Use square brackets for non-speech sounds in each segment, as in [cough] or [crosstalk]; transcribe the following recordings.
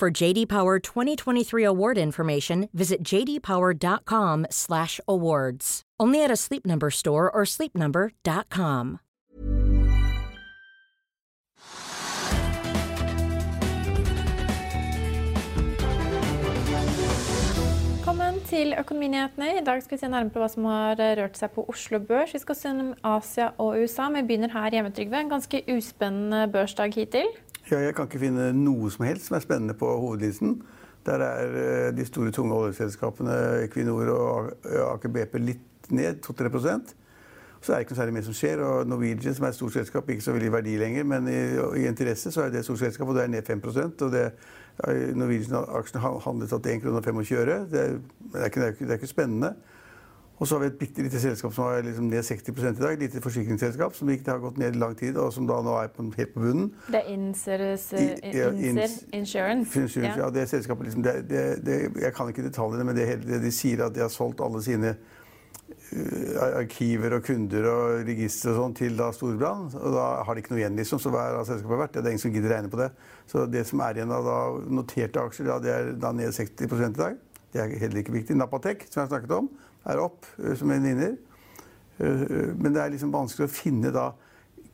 For JD Power 2023 award information, visit jdpower.com/awards. Only at a Sleep Number store or sleepnumber.com. Velkommen til Økonominyhetene. I dag skal vi se nærmere på hva som har rørt seg på Oslo Børs. Vi skal se Asia og USA. Vi begynner her hjemme, Trygve. En ganske uspennende børsdag hittil. Ja, jeg kan ikke finne noe som helst som er spennende på hovedlisten. Der er eh, de store, tunge oljeselskapene Equinor og Aker BP litt ned, 2-3 Så er det ikke noe særlig mer som skjer. Og Norwegian, som er et stort selskap, ikke så veldig verdi lenger, men i, i interesse så er det et stort selskap, og det er ned 5% og det Norwegian-aksjene handlet til 1 kr. 25 øre. Det er, det, det er ikke spennende. Og så har vi et bitte lite selskap som er liksom ned 60 i dag. Et lite forsikringsselskap som ikke har gått ned i lang tid, og som da nå er på, helt på bunnen. Det er Inserus, I, ja, Inser Insurance. Insurance ja. ja. det selskapet liksom, det, det, Jeg kan ikke detaljene, men det, de sier at de har solgt alle sine uh, arkiver og kunder og registre og sånn til da Storbrann. Og da har de ikke noe igjen, liksom. Så hva er selskapet verdt? Det er ingen som gidder regne på det. Så det som er igjen av da, noterte aksjer, da, det er da ned 60 i dag. Det er heller ikke viktig. Napatek, som jeg har snakket om, er opp eh, som en vinner. Eh, eh, men det er liksom vanskelig å finne da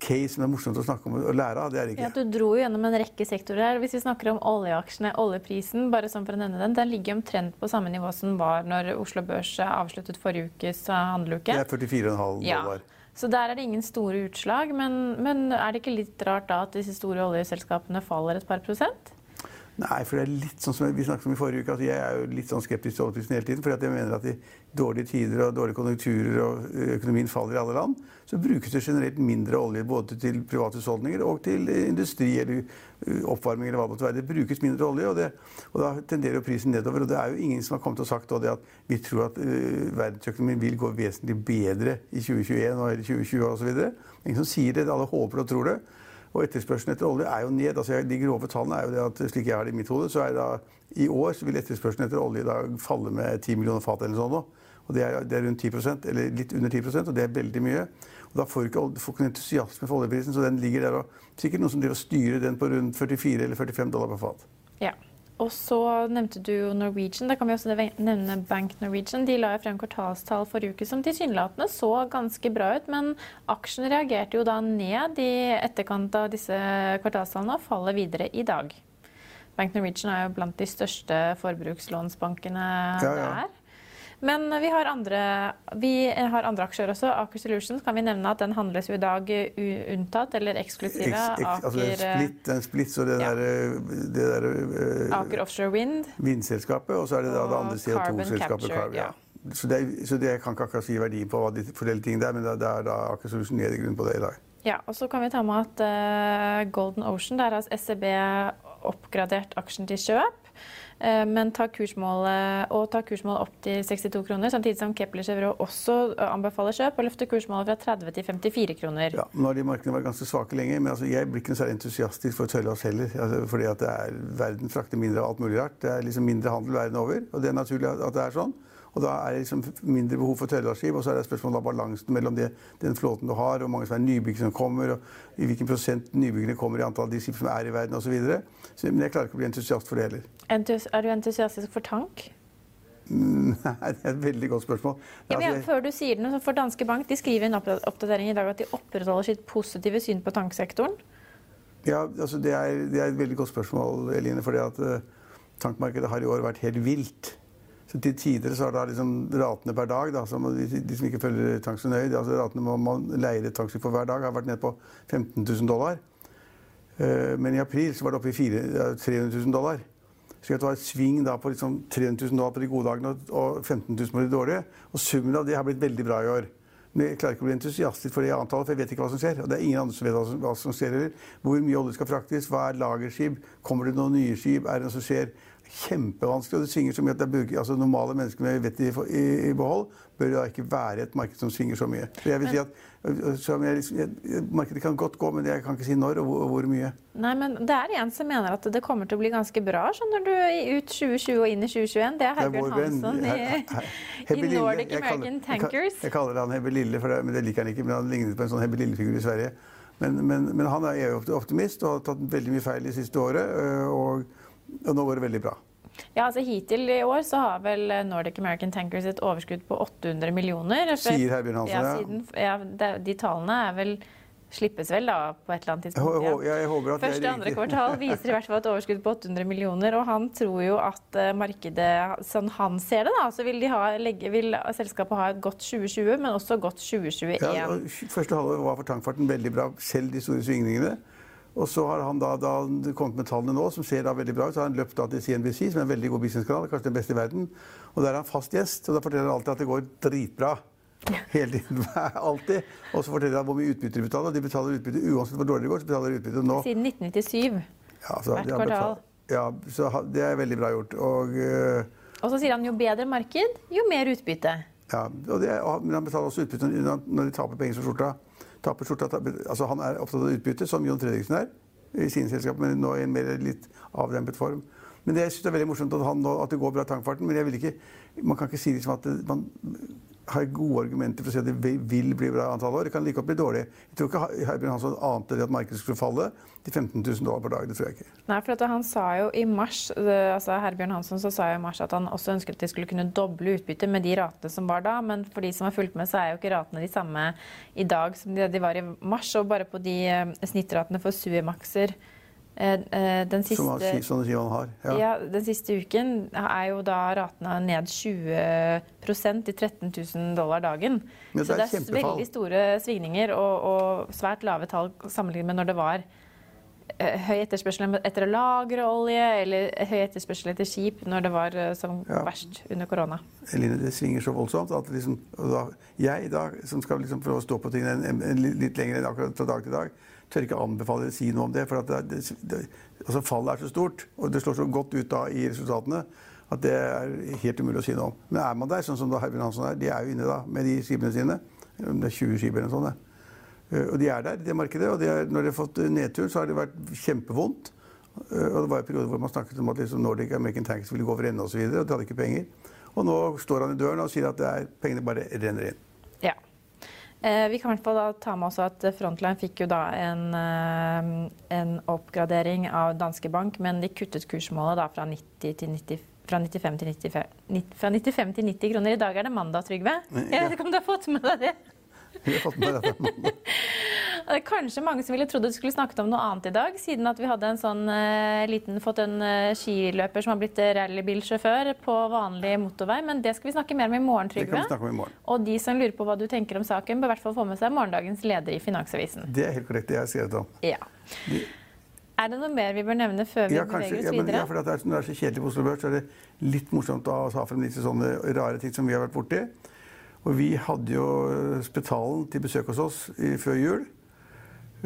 case som er morsomt å snakke om og lære av. Det er det ikke. Ja, du dro jo gjennom en rekke sektorer her. Hvis vi snakker om oljeaksjene, oljeprisen, bare sånn for å nevne den, den ligger omtrent på samme nivå som var når Oslo Børs avsluttet forrige ukes handeluke. Det er 44,5 dollar. Ja. Så der er det ingen store utslag. Men, men er det ikke litt rart da at disse store oljeselskapene faller et par prosent? Nei, for det er litt sånn som vi snakket om i forrige uke, at jeg er jo litt sånn skeptisk til oljeprisen hele tiden. For jeg mener at i dårlige tider og dårlige konjunkturer og økonomien faller i alle land, så brukes det generelt mindre olje både til private husholdninger og til industri eller oppvarming eller hva det måtte være. Det brukes mindre olje, og, det, og, da tenderer jo prisen nedover. Og det er jo ingen som har kommet og sagt at vi tror at verdensøkonomien vil gå vesentlig bedre i 2021 og 2020 osv. Ingen som sier det. Alle håper og tror det. Og etterspørselen etter olje er jo ned. Altså, de grove tallene er jo det at slik jeg har det i mitt hode, så er det da i år så vil etterspørselen etter olje da falle med 10 millioner fat eller sånn. Og det er, det er, rundt 10% eller litt under 10% og det er veldig mye. Og da får ikke, får ikke entusiasme for oljeprisen, så den ligger der og Sikkert noen som driver og styrer den på rundt 44 eller 45 dollar per fat. Ja. Og så nevnte du Norwegian. Da kan vi også nevne Bank Norwegian. De la frem kvartalstall forrige uke som tilsynelatende så ganske bra ut, men aksjen reagerte jo da ned i etterkant av disse kvartalstallene og faller videre i dag. Bank Norwegian er jo blant de største forbrukslånsbankene ja, ja. det er. Men vi har, andre, vi har andre aksjer også. Aker Solutions kan vi nevne at den handles jo i dag unntatt eller eksklusive. Eks, eks, altså Aker, split, en splits så det ja. der, det der uh, Aker Offshore Wind. Vindselskapet, og så er det da det andre CO2-selskapet. Carbon, ja. Så, det, så det, kan ikke akkurat si verdi på hva de forskjellige tingene der, men det, er da Aker Solutions ned i grunnen på det i dag. Ja, og så kan vi ta med at uh, Golden Ocean, der har SEB oppgradert aksjen til kjøp. Eh, men ta kursmålet, og ta kursmålet opp til 62 kroner, samtidig som Kepler Chevro også eh, anbefaler kjøp og løfter kursmålet fra 30 til 54 kroner. Ja, nå har de markedene vært ganske svake lenge, men altså, jeg blir ikke noe særlig entusiastisk for tørrlast heller. Altså, fordi at er, verden frakter mindre av alt mulig rart. Det er liksom mindre handel verden over, og det er naturlig at det er sånn. Og da er det liksom mindre behov for tørrlastskip. Og så er det spørsmålet om balansen mellom det, den flåten du har, og mange som er nybygg som kommer, og i hvilken prosent nybyggene kommer i antall de skip som er i verden osv. Men jeg klarer ikke å bli entusiast for det heller. Entus er du entusiastisk for tank? Mm, [laughs] nei, det er et veldig godt spørsmål. Ja, men, før du sier noe, for Danske Bank de skriver i en oppdatering i dag at de opprettholder sitt positive syn på tanksektoren. Ja, altså det, er, det er et veldig godt spørsmål, Eline. fordi at uh, tankmarkedet har i år vært helt vilt. Så til tider så er det liksom ratene per dag, da, som de, de, som ikke følger tank så nøye, altså ratene man, man leier et tankskip for hver dag, har vært ned på 15 000 dollar. Uh, men i april så var det oppe i 400 300 000 dollar. Så det var et sving da på liksom 300 000 dollar på de gode dagene og 15 000 på de dårlige. Og summen av det har blitt veldig bra i år. Men jeg klarer ikke å bli entusiastisk for det antallet, for jeg vet ikke hva som skjer. Og det er ingen andre som vet hva som, hva som skjer heller. Hvor mye olje skal fraktes, hva er lagerskip, kommer det noen nye skip, er det noe som skjer? Kjempevanskelig, og det svinger så mye at det er, altså, normale mennesker med vettet i, i, i, behold bør da ikke være et marked som svinger så mye. Så jeg vil si at jeg, liksom, jeg, Markedet kan godt gå, men jeg kan ikke si når og hvor, og hvor, mye. Nei, men Det er en som mener at det kommer til å bli ganske bra skjønner du, ut 2020 og inn i 2021. Det er Herbjørn Hansson i, i Nordic American Tankers. Jeg, kaller han Hebbe Lille, det, men det liker han ikke. Men han lignet på en sånn Hebbe Lille-figur i Sverige. Men, men, men, han er EU-optimist og har tatt veldig mye feil det siste året. Og, og nå går det veldig bra. Ja, altså Hittil i år så har vel Nordic American Tankers et overskudd på 800 millioner. Sier Herbjørn Hansen, ja. Siden, ja de, de, tallene er vel slippes vel da på et eller annet tidspunkt. Ja. Jeg, Første og andre kvartal viser i hvert fall et overskudd på 800 millioner. Og han tror jo at uh, markedet, sånn han ser det, da, så vil, de ha, legge, vil selskapet ha et godt 2020, men også godt 2021. Ja, og første halvår var for tankfarten veldig bra, selv de store svingningene. Og så har han da, da kommet med tallene nå, som ser da veldig bra ut. Så har han løpt da til CNBC, som er en veldig god businesskanal, kanskje den beste i verden. Og der er han fast gjest, og da forteller han alltid at det går dritbra. Hele tiden. [laughs] Alltid. Og så forteller han hvor mye utbytte de betaler. Og de betaler utbytte uansett hvor dårlig det går. så betaler de utbytte nå. Siden 1997. Ja, så, Hvert kvartal. Ja, så det er veldig bra gjort. Og, uh, og så sier han jo bedre marked, jo mer utbytte. Ja, er, men han betaler også utbytte når de taper penger som skjorta taper skjorta. Altså, han er opptatt av utbytte, som Jon Fredriksen er i sine selskap, men nå i en mer litt avdempet form. Men det, jeg synes det er veldig morsomt at, han, at det går bra i tankfarten. Men jeg vil ikke, man kan ikke si liksom at det, man har gode argumenter for å si at det vil bli bra antall år. Det kan like godt bli dårlig. Jeg tror ikke Herbjørn Hansson ante at markedet skulle falle til 15 000 dollar per dag. Det tror jeg ikke. Nei, for han sa jo i mars altså Herbjørn Hansson sa jo i mars at han også ønsket at de skulle kunne doble utbyttet med de ratene som var da. Men for de som har fulgt med, så er jo ikke ratene de samme i dag som de var i mars. Og bare på de eh, snittratene for Suemaxer Eh, eh, den siste, som, Simon har. Ja. ja. Den siste uken er jo da ratene ned 20 til 13 000 dollar dagen. Det Så det er veldig store svingninger og, og, svært lave tall sammenlignet med når det var eh, høy etterspørsel etter å lagre olje, eller høy etterspørsel etter skip når det var som ja. verst under korona. Eline, det svinger så voldsomt at liksom, da, jeg da, som skal liksom prøve å stå på tingene en, en, en, litt lenger enn akkurat fra dag til dag, tør ikke anbefale å si noe om det. For det, det, det, altså fallet er så stort, og det slår så godt ut da i resultatene at det er helt umulig å si noe om. Men er man der, sånn som da Herbjørn Hansson er, de er jo inne da med de skipene sine. Det er 20 skip eller noe sånt. Eh, og de er der, det markedet. Og de er, når de har fått nedtur, så har det vært kjempevondt. Eh, og det var en periode hvor man snakket om at liksom Nordic American Tanks ville gå over ende osv. Og, så og de hadde ikke penger. Og nå står han i døren og sier at pengene bare renner inn. Eh, vi kan i hvert fall ta med oss at Frontline fikk jo da en, eh, en, oppgradering av Danske Bank, men de kuttet kursmålet da fra, 90 til 95 fra, 95 til 95, fra 95 til 90 kroner. I dag er det mandag, Trygve. Jeg vet ikke om du har fått med deg det? Jeg har fått med deg det. [laughs] Det er kanskje mange som ville trodd du skulle snakket om noe annet i dag, siden at vi hadde en sånn uh, liten, fått en uh, skiløper som har blitt rallybilsjåfør på vanlig motorvei. Men det skal vi snakke mer om i morgen, Trygve. Det kan vi snakke om i morgen. Og de som lurer på hva du tenker om saken, bør i hvert fall få med seg morgendagens leder i Finansavisen. Det er helt korrekt, det jeg har skrevet om. Ja. De... Er det noe mer vi bør nevne før vi ja, kanskje, beveger oss ja, men, videre? Ja, for det er, Når det er så kjedelig på Oslo Børs, så er det litt morsomt å ha frem litt sånne rare ting som vi har vært borti. Og vi hadde jo Spetalen til besøk hos oss i, før jul.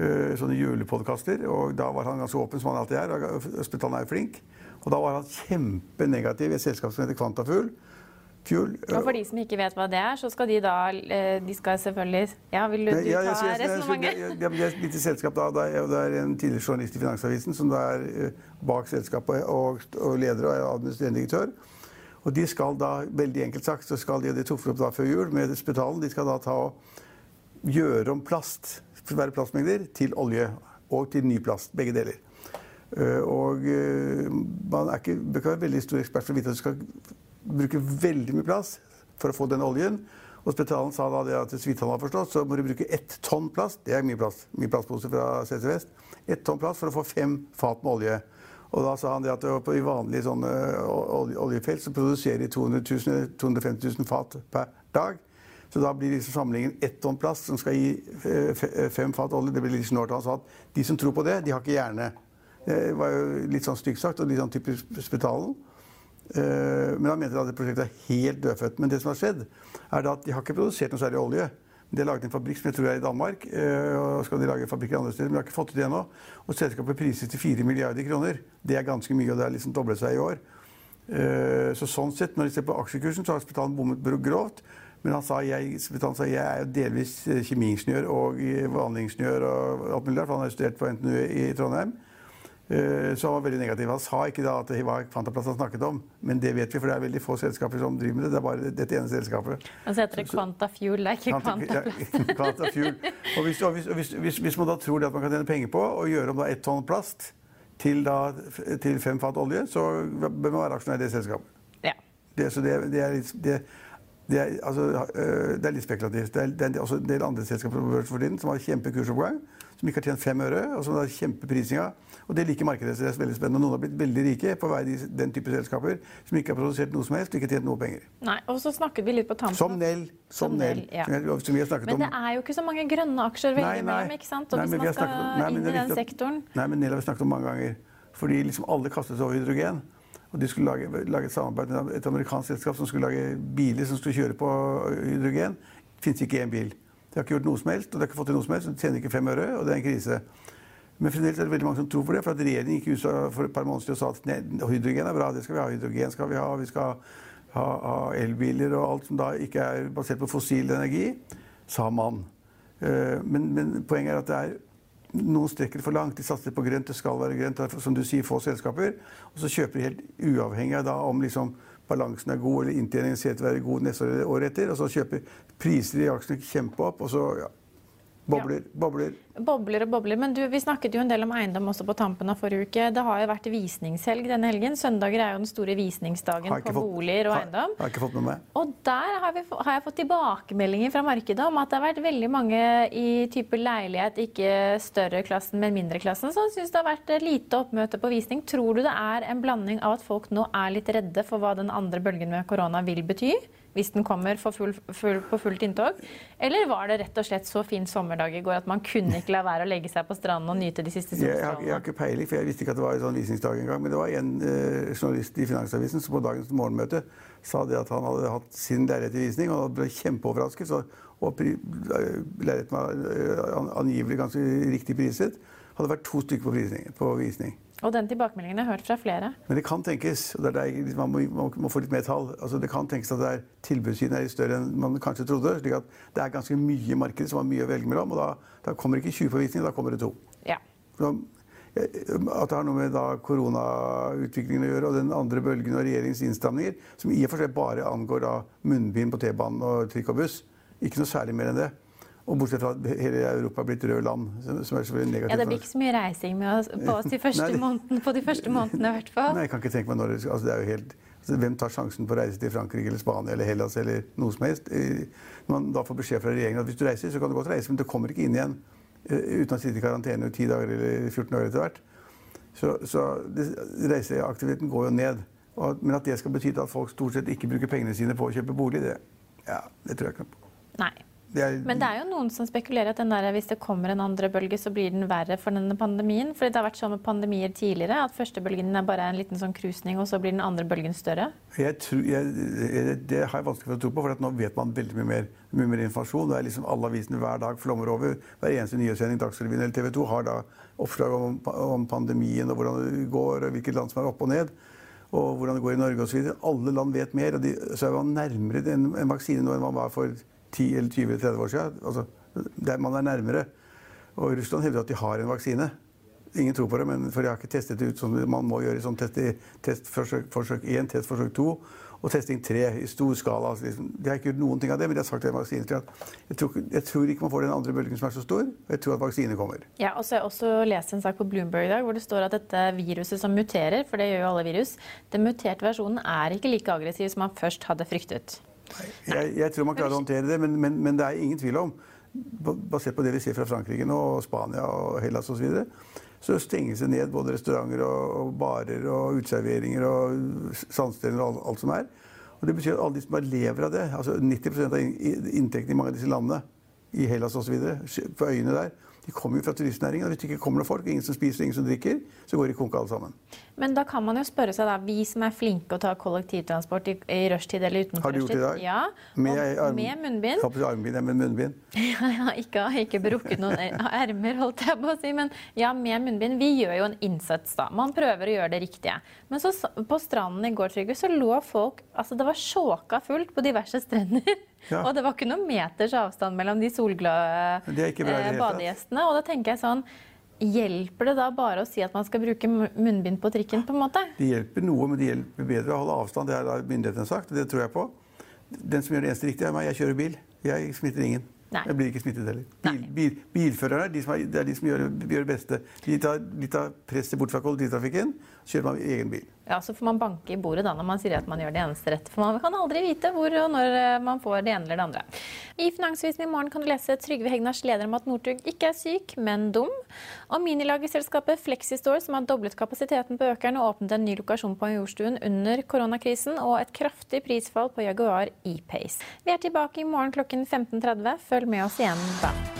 Eh, sånne julepodkaster. Og da var han ganske åpen, som han alltid er. Spetalen er jo flink. Og da var han kjempenegativ i et selskap som heter Kvantafugl. Fuel. Og for de som ikke vet hva det er, så skal de da eh, De skal selvfølgelig Ja, vil du, ja, ta resonnementet? Det er et lite selskap da. Det er en tidligere journalist i Finansavisen som er eh, bak selskapet og, og leder og er administrerende direktør. Og de skal da, veldig enkelt sagt, så skal de, de tok opp da før jul med Spetalen, de skal da ta og gjøre om plast svære plastmengder til olje og til ny plast. Begge deler. Eh, og eh, man er ikke, bør ikke være veldig stor ekspert for å vite at du skal bruke veldig mye plast for å få den oljen. Og Spetalen sa da det at hvis han har forstått, så må du bruke ett tonn plast. Det er mye plast. Mye plastpose fra CC Vest. Ett tonn plast for å få fem fat med olje. Og da sa han det at i vanlige sånne oljefelt så produserer de 200 000, 250 000 fat per dag. Så da blir liksom samlingen ett tonn plast som skal gi eh, eh, fem fat olje. Det blir litt snålt. Han sa at de som tror på det, de har ikke hjerne. Det var jo litt sånn stygt sagt og litt sånn typisk Spetalen. Eh, men han mente at det prosjektet er helt dødfødt. Men det som har skjedd, er at de har ikke produsert noe særlig olje. De har laget en fabrikk som jeg tror er i Danmark. eh, og skal de lage fabrikker andre steder, Men de har ikke fått det til ennå. Og selskapet prises til 4 milliarder kroner. Det er ganske mye, og det har liksom doblet seg i år. Eh, Så sånn sett, når de ser på aksjekursen, så har Spetalen bommet grovt. Men han sa jeg, han sa jeg er jo delvis eh, kjemiingeniør og eh, vanlig ingeniør og alt mulig for han har studert på NTNU i Trondheim. Eh, Så han var veldig negativ. Han sa ikke da at det var Kvantaplast han snakket om, men det vet vi, for det er veldig få selskaper som driver med det. Det er bare dette ene selskapet. Og så heter det Kvantafuel, det er ikke Kvantaplast. Ja, Kvantafuel. Og, hvis, og hvis, hvis, hvis, hvis man da tror det at man kan tjene penger på å gjøre om da ett tonn plast til, da, til fem fat olje, så bør man være aksjonær i det selskapet. Ja. Det, så det, det, er litt, det, det, er, altså, øh, det er litt spekulativt. Det er, det er også en del andre selskaper på for tiden som har kjempekursoppgang, som ikke har tjent fem øre, og som har kjempeprisinga. Og det liker markedet. så det er veldig spennende. Noen har blitt veldig rike på vei til den type selskaper som ikke har produsert noe som helst og ikke tjent noe penger. Nei, og så snakket vi litt på tampen. Som Nell. Som, Som Nell. Ja. Som, vi har snakket Men om. det er jo ikke så mange grønne aksjer å velge med, mellom, ikke sant? Og Nei, men vi nei, inn i den at- sektoren Nei, men Nell har vi snakket om mange ganger. Fordi liksom alle kastet seg over hydrogen. Og de skulle lage, lage et samarbeid med et amerikansk selskap som skulle lage biler som skulle kjøre på hydrogen. Det fins ikke én bil. De har ikke gjort noe som helst, og de har ikke fått til noe som helst. De tjener ikke fem øre, og det er en krise. Men fremdeles er det veldig mange som tror på det. For at regjeringen gikk ut for et par måneder siden og sa at nei, hydrogen er bra, det skal vi ha. Hydrogen skal vi ha. Vi skal ha, ha elbiler og alt som da ikke er basert på fossil energi, sa man. Eh, Men, men poenget er at det er noen strekker det for langt. De satser på grønt, det skal være grønt. Som du sier, få selskaper. Og så kjøper de helt uavhengig av da om liksom balansen er god eller inntjeningen ser ut til å være god neste år eller året etter. Og så kjøper priser i aksjene kjempe opp, og så ja, bobler, bobler. Bobler og bobler. Men du, vi snakket jo en del om eiendom også på tampen av forrige uke. Det har jo vært visningshelg denne helgen. Søndager er jo den store visningsdagen på fått- boliger og har- eiendom. Har ikke fått med meg. Og der har, vi, har jeg fått tilbakemeldinger fra markedet om at det har vært veldig mange i type leilighet, ikke større klassen, men mindre klassen, som syns det har vært lite oppmøte på visning. Tror du det er en blanding av at folk nå er litt redde for hva den andre bølgen med korona vil bety? Hvis den kommer for full, full, på fullt inntog? Eller var det rett og slett så fin sommerdag i går at man kunne ikke la være å legge seg på stranden og nyte de siste solstrålene? jeg, jeg har ikke peiling, for jeg visste ikke at det var en sånn visningsdag engang. Men det var en eh, journalist i Finansavisen som på dagens morgenmøte sa det at han hadde hatt sin leilighet i visning, og han ble kjempeoverrasket. Så, og eh, leiligheten var eh, angivelig ganske riktig priset. Hadde vært to stykker på. På visning. Og den tilbakemeldingen har hørt fra flere. Men det kan tenkes, og det er der man, må, man må få litt mer tall, altså det kan tenkes at det er tilbudssiden er større enn man kanskje trodde. slik at det er ganske mye i markedet som har mye å velge mellom. Og da, da kommer ikke 20 forvisninger, da kommer det to. Ja. Så, eh, At det har noe med koronautviklingen å gjøre, og den andre bølgen og regjeringens innstramninger, som i og for seg bare angår da munnbind på T-banen og trikk og buss. Ikke noe særlig mer enn det. Og bortsett fra at hele Europa er blitt rød land. som- er selvfølgelig negativt. ja, det blir ikke så mye reising med oss, på oss de første månedene, på de første månedene i hvert fall. Nei, jeg kan ikke tenke meg når det, altså det er jo helt, altså Hvem tar sjansen på å reise til Frankrike eller Spania eller Hellas eller noe som helst? Når man da får beskjed fra regjeringen at hvis du reiser, så kan du godt reise, men du kommer ikke inn igjen eh, uten å sitte i karantene i 10 dager eller 14 dager etter hvert. Så, så det, reiseaktiviteten går jo ned. Og, men at det skal bety at folk stort sett ikke bruker pengene sine på å kjøpe bolig, det, ja, det tror jeg ikke noe på. Nei. Det er, Men det er jo noen som spekulerer at den der, hvis det kommer en andre bølge, så blir den verre for denne pandemien. For det har vært sånn med pandemier tidligere, at første bølgen er bare en liten sånn krusning, og så blir den andre bølgen større. Jeg tror, jeg, jeg, det har jeg vanskelig for å tro på, for at nå vet man veldig mye mer, mye mer informasjon. Det er liksom Alle avisene hver dag flommer over. Hver eneste nyhetssending, Dagsrevyen eller TV 2, har da oppslag om, om pandemien og hvordan det går, og hvilket land som er opp og ned. Og hvordan det går i Norge osv. Alle land vet mer. og de, Så er man nærmere en, en vaksine nå enn man var for 10 eller 20 eller 30 år siden. Altså, det, er- man er nærmere. Og Russland hevder at de har en vaksine. Ingen tror på det, men for de har ikke testet det ut som man må gjøre i sånn test, testforsøk forsøk 1, testforsøk 2 og testing 3 i stor skala. Altså liksom, de har ikke gjort noen ting av det, men de har sagt til vaksinen at jeg tror, jeg tror ikke man får den andre bølgen som er så stor. og Jeg tror at vaksine kommer. Ja, og så har jeg også lest en sak på Bloomberg i dag hvor det står at dette viruset som muterer, for det gjør jo alle virus, den muterte versjonen er ikke like aggressiv som man først hadde fryktet. Jeg, jeg tror man klarer å håndtere det, men, men, men det er ingen tvil om, basert på det vi ser fra Frankrike nå, og Spania og Hellas osv., så, videre, så stenges det ned både restauranter og, barer og uteserveringer og sandsteder og alt, som er. Og Det betyr at alle de som bare lever av det, altså 90 av in- inntektene i mange av disse landene, i Hellas osv., på øyene der, De kommer jo fra turistnæringen. og Hvis det ikke kommer noen folk, ingen som spiser, ingen som drikker, så går de konk alle sammen. Men da kan man jo spørre seg, da, vi som er flinke å ta kollektivtransport i, i rushtid eller utenfor Har du gjort det i dag? Ja, Med, arm, med munnbind. Ja, armbind, ja, med munnbind. [laughs] Ja, ja, ikke, ikke brukket noen [laughs] ermer, holdt jeg på å si. Men ja, med munnbind. Vi gjør jo en innsats, da. Man prøver å gjøre det riktige. Men så, på stranden i går, Trygve, så lå folk Altså, det var sjåka fullt på diverse strender. [laughs] Ja. Og det var ikke noen meters avstand mellom de solglade eh, badegjestene. Og da tenker jeg sånn Hjelper det da bare å si at man skal bruke munnbind på trikken? på en måte? Det hjelper noe, men det hjelper bedre å holde avstand. Det har myndighetene sagt, og det tror jeg på. Den som gjør det eneste riktige, er meg. Jeg kjører bil. Jeg smitter ingen. Nei. Jeg blir ikke smittet heller. Bil, bil, bilførerne de er, det er de som gjør, gjør det beste. De tar, de tar presset bort fra kollektivtrafikken, kjører man egen bil. Ja, Så får man banke i bordet da når man sier at man gjør det eneste rette. For man kan aldri vite hvor og når eh, man får det ene eller det andre. I Finansvisen i morgen kan du lese Trygve Hegnars leder om at Northug ikke er syk, men dum. Og minilagerselskapet Flexistore, som har doblet kapasiteten på økeren og åpnet en ny lokasjon på Majorstuen under koronakrisen, og et kraftig prisfall på Jaguar E-Pace. Vi er tilbake i morgen klokken 15.30. Følg med oss igjen da.